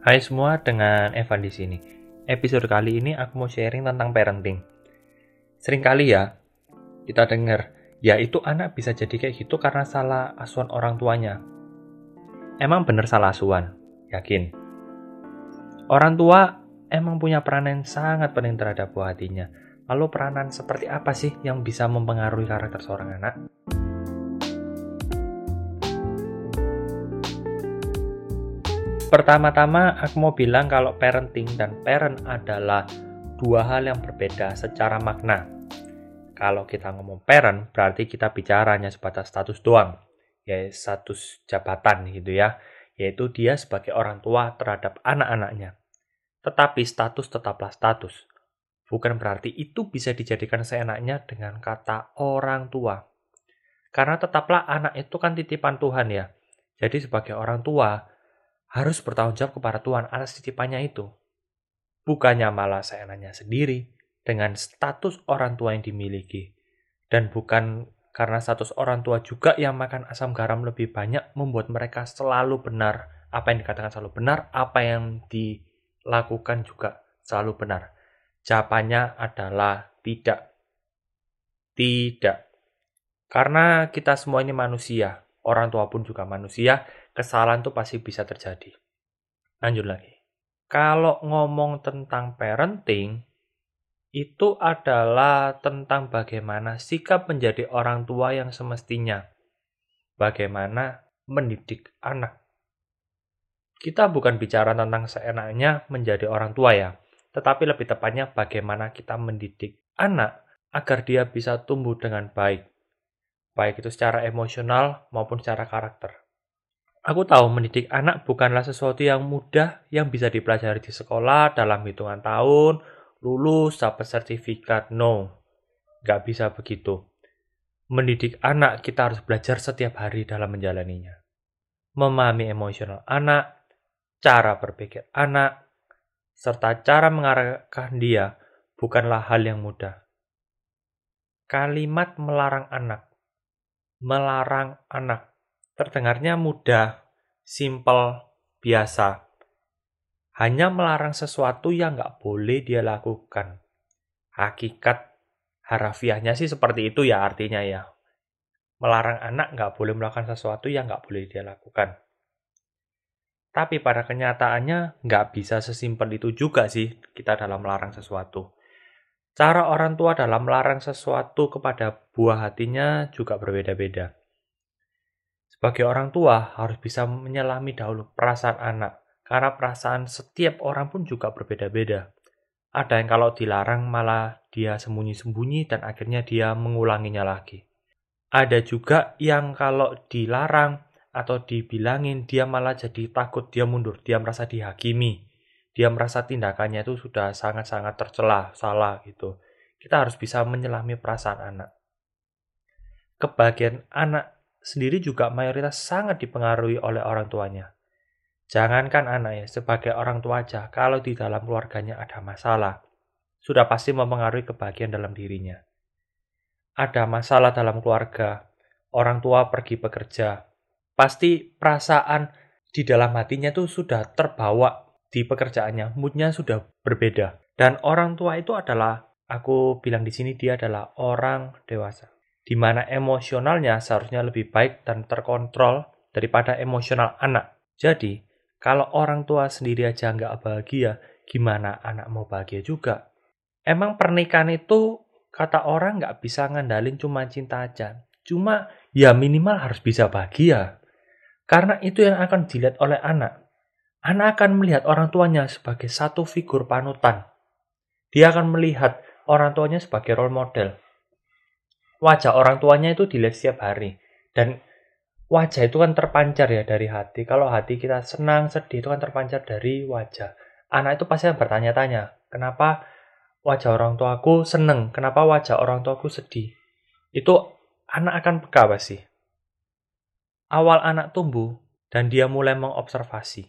Hai semua, dengan Evan di sini. Episode kali ini aku mau sharing tentang parenting. Sering kali ya kita dengar, ya itu anak bisa jadi kayak gitu karena salah asuhan orang tuanya. Emang bener salah asuhan? Yakin? Orang tua emang punya peranan sangat penting terhadap buah hatinya. Lalu peranan seperti apa sih yang bisa mempengaruhi karakter seorang anak? Pertama-tama aku mau bilang kalau parenting dan parent adalah dua hal yang berbeda secara makna. Kalau kita ngomong parent, berarti kita bicaranya sebatas status doang, yaitu status jabatan gitu ya, yaitu dia sebagai orang tua terhadap anak-anaknya. Tetapi status tetaplah status. Bukan berarti itu bisa dijadikan seenaknya dengan kata orang tua. Karena tetaplah anak itu kan titipan Tuhan ya. Jadi sebagai orang tua, harus bertanggung jawab kepada Tuhan atas titipannya itu. Bukannya malah seenaknya sendiri dengan status orang tua yang dimiliki. Dan bukan karena status orang tua juga yang makan asam garam lebih banyak membuat mereka selalu benar. Apa yang dikatakan selalu benar, apa yang dilakukan juga selalu benar. Jawabannya adalah tidak. Tidak. Karena kita semua ini manusia, orang tua pun juga manusia, kesalahan tuh pasti bisa terjadi. Lanjut lagi. Kalau ngomong tentang parenting, itu adalah tentang bagaimana sikap menjadi orang tua yang semestinya. Bagaimana mendidik anak. Kita bukan bicara tentang seenaknya menjadi orang tua ya, tetapi lebih tepatnya bagaimana kita mendidik anak agar dia bisa tumbuh dengan baik. Baik itu secara emosional maupun secara karakter. Aku tahu mendidik anak bukanlah sesuatu yang mudah yang bisa dipelajari di sekolah dalam hitungan tahun, lulus, dapat sertifikat. No, nggak bisa begitu. Mendidik anak kita harus belajar setiap hari dalam menjalaninya. Memahami emosional anak, cara berpikir anak, serta cara mengarahkan dia bukanlah hal yang mudah. Kalimat melarang anak, melarang anak terdengarnya mudah, simple, biasa. Hanya melarang sesuatu yang nggak boleh dia lakukan. Hakikat harafiahnya sih seperti itu ya artinya ya. Melarang anak nggak boleh melakukan sesuatu yang nggak boleh dia lakukan. Tapi pada kenyataannya nggak bisa sesimpel itu juga sih kita dalam melarang sesuatu. Cara orang tua dalam melarang sesuatu kepada buah hatinya juga berbeda-beda. Sebagai orang tua harus bisa menyelami dahulu perasaan anak, karena perasaan setiap orang pun juga berbeda-beda. Ada yang kalau dilarang malah dia sembunyi-sembunyi dan akhirnya dia mengulanginya lagi. Ada juga yang kalau dilarang atau dibilangin dia malah jadi takut, dia mundur, dia merasa dihakimi. Dia merasa tindakannya itu sudah sangat-sangat tercela, salah gitu. Kita harus bisa menyelami perasaan anak. Kebagian anak sendiri juga mayoritas sangat dipengaruhi oleh orang tuanya. Jangankan anak ya, sebagai orang tua aja, kalau di dalam keluarganya ada masalah, sudah pasti mempengaruhi kebahagiaan dalam dirinya. Ada masalah dalam keluarga, orang tua pergi bekerja, pasti perasaan di dalam hatinya tuh sudah terbawa di pekerjaannya, moodnya sudah berbeda. Dan orang tua itu adalah, aku bilang di sini dia adalah orang dewasa di mana emosionalnya seharusnya lebih baik dan terkontrol daripada emosional anak. Jadi, kalau orang tua sendiri aja nggak bahagia, gimana anak mau bahagia juga? Emang pernikahan itu kata orang nggak bisa ngandalin cuma cinta aja. Cuma ya minimal harus bisa bahagia. Karena itu yang akan dilihat oleh anak. Anak akan melihat orang tuanya sebagai satu figur panutan. Dia akan melihat orang tuanya sebagai role model wajah orang tuanya itu dilihat setiap hari. Dan wajah itu kan terpancar ya dari hati. Kalau hati kita senang sedih itu kan terpancar dari wajah. Anak itu pasti bertanya-tanya kenapa wajah orang tuaku seneng? Kenapa wajah orang tuaku sedih? Itu anak akan peka pasti. Awal anak tumbuh dan dia mulai mengobservasi.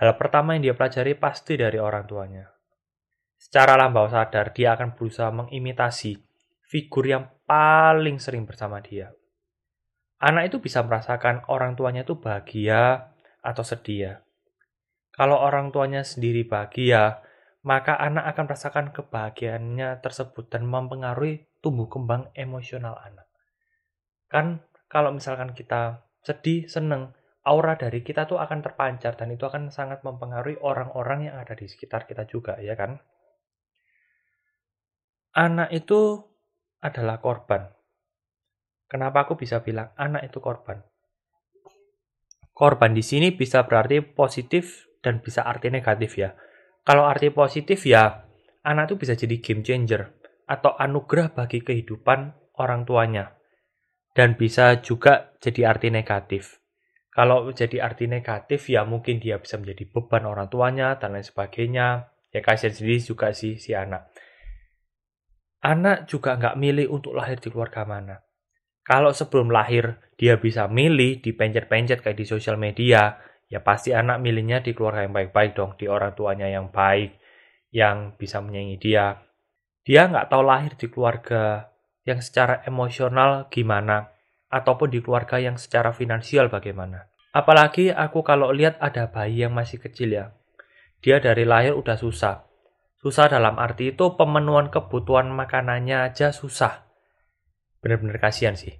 Hal pertama yang dia pelajari pasti dari orang tuanya. Secara lambau sadar dia akan berusaha mengimitasi figur yang paling sering bersama dia. Anak itu bisa merasakan orang tuanya itu bahagia atau sedia. Kalau orang tuanya sendiri bahagia, maka anak akan merasakan kebahagiaannya tersebut dan mempengaruhi tumbuh kembang emosional anak. Kan kalau misalkan kita sedih, seneng, aura dari kita tuh akan terpancar dan itu akan sangat mempengaruhi orang-orang yang ada di sekitar kita juga, ya kan? Anak itu adalah korban. Kenapa aku bisa bilang anak itu korban? Korban di sini bisa berarti positif dan bisa arti negatif ya. Kalau arti positif ya, anak itu bisa jadi game changer atau anugerah bagi kehidupan orang tuanya. Dan bisa juga jadi arti negatif. Kalau jadi arti negatif ya mungkin dia bisa menjadi beban orang tuanya dan lain sebagainya. Ya kasihan sendiri juga sih si anak. Anak juga nggak milih untuk lahir di keluarga mana kalau sebelum lahir dia bisa milih di pencet-pencet kayak di sosial media, ya pasti anak milihnya di keluarga yang baik-baik dong, di orang tuanya yang baik, yang bisa menyayangi dia. Dia nggak tahu lahir di keluarga yang secara emosional gimana, ataupun di keluarga yang secara finansial bagaimana. Apalagi aku kalau lihat ada bayi yang masih kecil ya, dia dari lahir udah susah. Susah dalam arti itu pemenuhan kebutuhan makanannya aja susah benar-benar kasihan sih.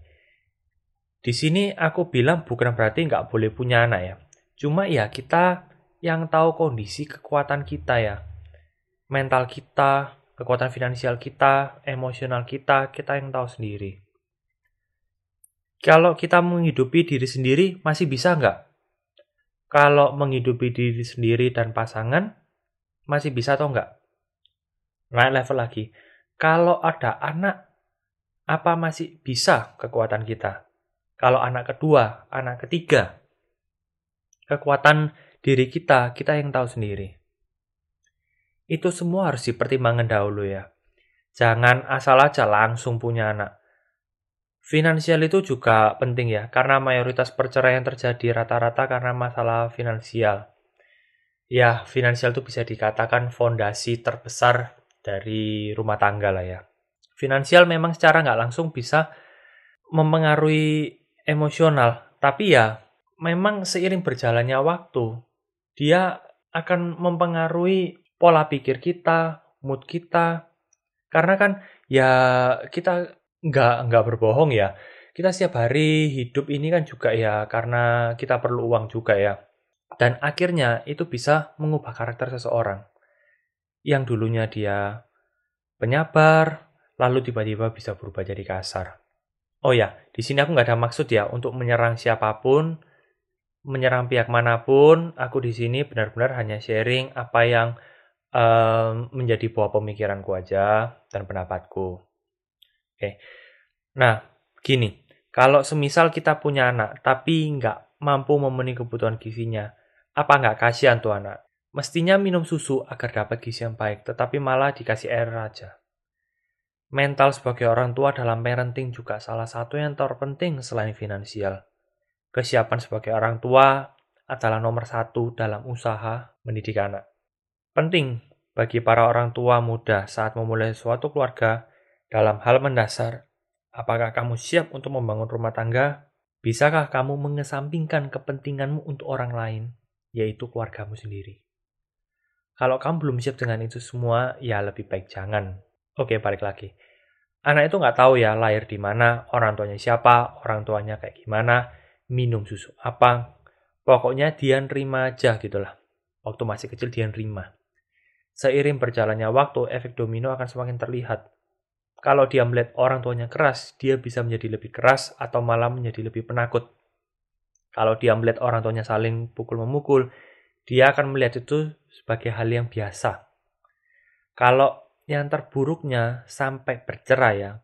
Di sini aku bilang bukan berarti nggak boleh punya anak ya. Cuma ya kita yang tahu kondisi kekuatan kita ya. Mental kita, kekuatan finansial kita, emosional kita, kita yang tahu sendiri. Kalau kita menghidupi diri sendiri, masih bisa nggak? Kalau menghidupi diri sendiri dan pasangan, masih bisa atau nggak? Naik level lagi. Kalau ada anak apa masih bisa kekuatan kita? Kalau anak kedua, anak ketiga, kekuatan diri kita, kita yang tahu sendiri. Itu semua harus dipertimbangkan dahulu ya. Jangan asal aja langsung punya anak. Finansial itu juga penting ya, karena mayoritas perceraian terjadi rata-rata karena masalah finansial. Ya, finansial itu bisa dikatakan fondasi terbesar dari rumah tangga lah ya. Finansial memang secara nggak langsung bisa mempengaruhi emosional, tapi ya memang seiring berjalannya waktu, dia akan mempengaruhi pola pikir kita, mood kita. Karena kan ya kita nggak nggak berbohong ya. Kita setiap hari hidup ini kan juga ya karena kita perlu uang juga ya. Dan akhirnya itu bisa mengubah karakter seseorang. Yang dulunya dia penyabar, lalu tiba-tiba bisa berubah jadi kasar. Oh ya, di sini aku nggak ada maksud ya untuk menyerang siapa pun, menyerang pihak mana pun. Aku di sini benar-benar hanya sharing apa yang um, menjadi buah pemikiranku aja dan pendapatku. Oke, nah gini, kalau semisal kita punya anak tapi nggak mampu memenuhi kebutuhan gizinya, apa nggak kasihan tuh anak? Mestinya minum susu agar dapat gizi yang baik, tetapi malah dikasih air aja. Mental sebagai orang tua dalam parenting juga salah satu yang terpenting selain finansial. Kesiapan sebagai orang tua adalah nomor satu dalam usaha mendidik anak. Penting bagi para orang tua muda saat memulai suatu keluarga dalam hal mendasar, apakah kamu siap untuk membangun rumah tangga? Bisakah kamu mengesampingkan kepentinganmu untuk orang lain, yaitu keluargamu sendiri? Kalau kamu belum siap dengan itu semua, ya lebih baik jangan. Oke, balik lagi. Anak itu nggak tahu ya lahir di mana, orang tuanya siapa, orang tuanya kayak gimana, minum susu apa. Pokoknya dia nerima aja gitu lah. Waktu masih kecil dia nerima. Seiring berjalannya waktu, efek domino akan semakin terlihat. Kalau dia melihat orang tuanya keras, dia bisa menjadi lebih keras atau malah menjadi lebih penakut. Kalau dia melihat orang tuanya saling pukul-memukul, dia akan melihat itu sebagai hal yang biasa. Kalau yang terburuknya sampai bercerai ya,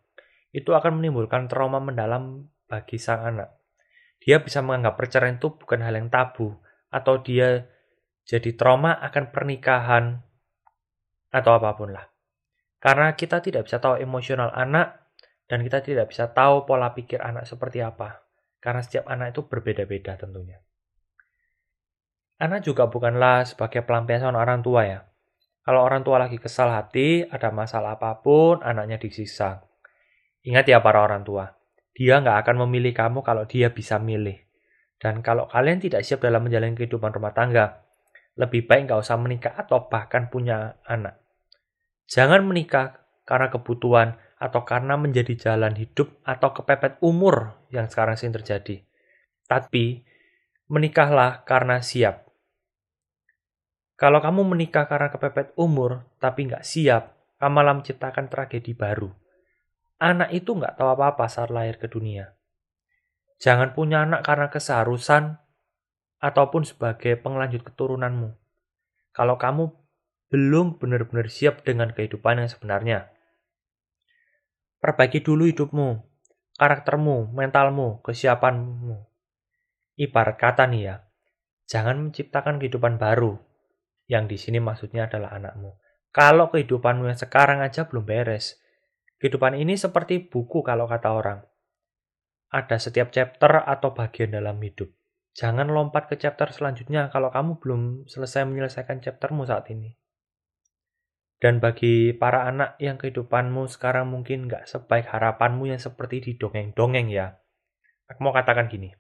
itu akan menimbulkan trauma mendalam bagi sang anak. Dia bisa menganggap perceraian itu bukan hal yang tabu, atau dia jadi trauma akan pernikahan, atau apa pun lah. Karena kita tidak bisa tahu emosional anak, dan kita tidak bisa tahu pola pikir anak seperti apa. Karena setiap anak itu berbeda-beda tentunya. Anak juga bukanlah sebagai pelampiasan orang tua ya. Kalau orang tua lagi kesal hati, ada masalah apa pun, anaknya disiksa. Ingat ya para orang tua, dia nggak akan memilih kamu kalau dia bisa milih. Dan kalau kalian tidak siap dalam menjalani kehidupan rumah tangga, lebih baik nggak usah menikah atau bahkan punya anak. Jangan menikah karena kebutuhan atau karena menjadi jalan hidup atau kepepet umur yang sekarang sering terjadi. Tapi, menikahlah karena siap. Kalau kamu menikah karena kepepet umur, tapi nggak siap, kamu malah menciptakan tragedi baru. Anak itu nggak tahu apa-apa saat lahir ke dunia. Jangan punya anak karena keseharusan ataupun sebagai pengelanjut keturunanmu. Kalau kamu belum benar-benar siap dengan kehidupan yang sebenarnya. Perbaiki dulu hidupmu, karaktermu, mentalmu, kesiapanmu. Ibarat kata nih ya, jangan menciptakan kehidupan baru, yang di sini maksudnya adalah anakmu. Kalau kehidupanmu yang sekarang aja belum beres, kehidupan ini seperti buku kalau kata orang. Ada setiap chapter atau bagian dalam hidup. Jangan lompat ke chapter selanjutnya kalau kamu belum selesai menyelesaikan chaptermu saat ini. Dan bagi para anak yang kehidupanmu sekarang mungkin nggak sebaik harapanmu yang seperti di dongeng-dongeng ya. Aku mau katakan gini,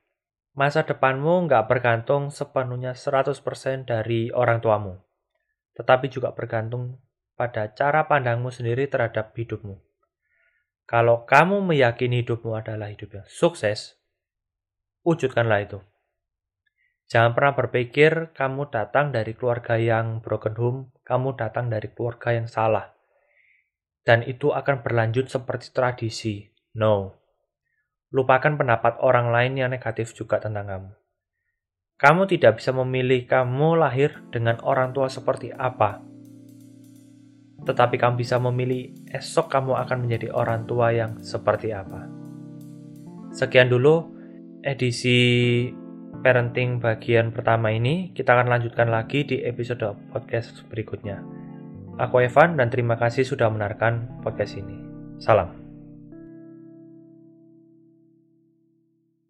Masa depanmu nggak bergantung sepenuhnya 100% dari orang tuamu, tetapi juga bergantung pada cara pandangmu sendiri terhadap hidupmu. Kalau kamu meyakini hidupmu adalah hidup yang sukses, wujudkanlah itu. Jangan pernah berpikir kamu datang dari keluarga yang broken home, kamu datang dari keluarga yang salah. Dan itu akan berlanjut seperti tradisi. No, Lupakan pendapat orang lain yang negatif juga tentang kamu. Kamu tidak bisa memilih kamu lahir dengan orang tua seperti apa. Tetapi kamu bisa memilih esok kamu akan menjadi orang tua yang seperti apa. Sekian dulu edisi parenting bagian pertama ini. Kita akan lanjutkan lagi di episode podcast berikutnya. Aku Evan dan terima kasih sudah menarikan podcast ini. Salam.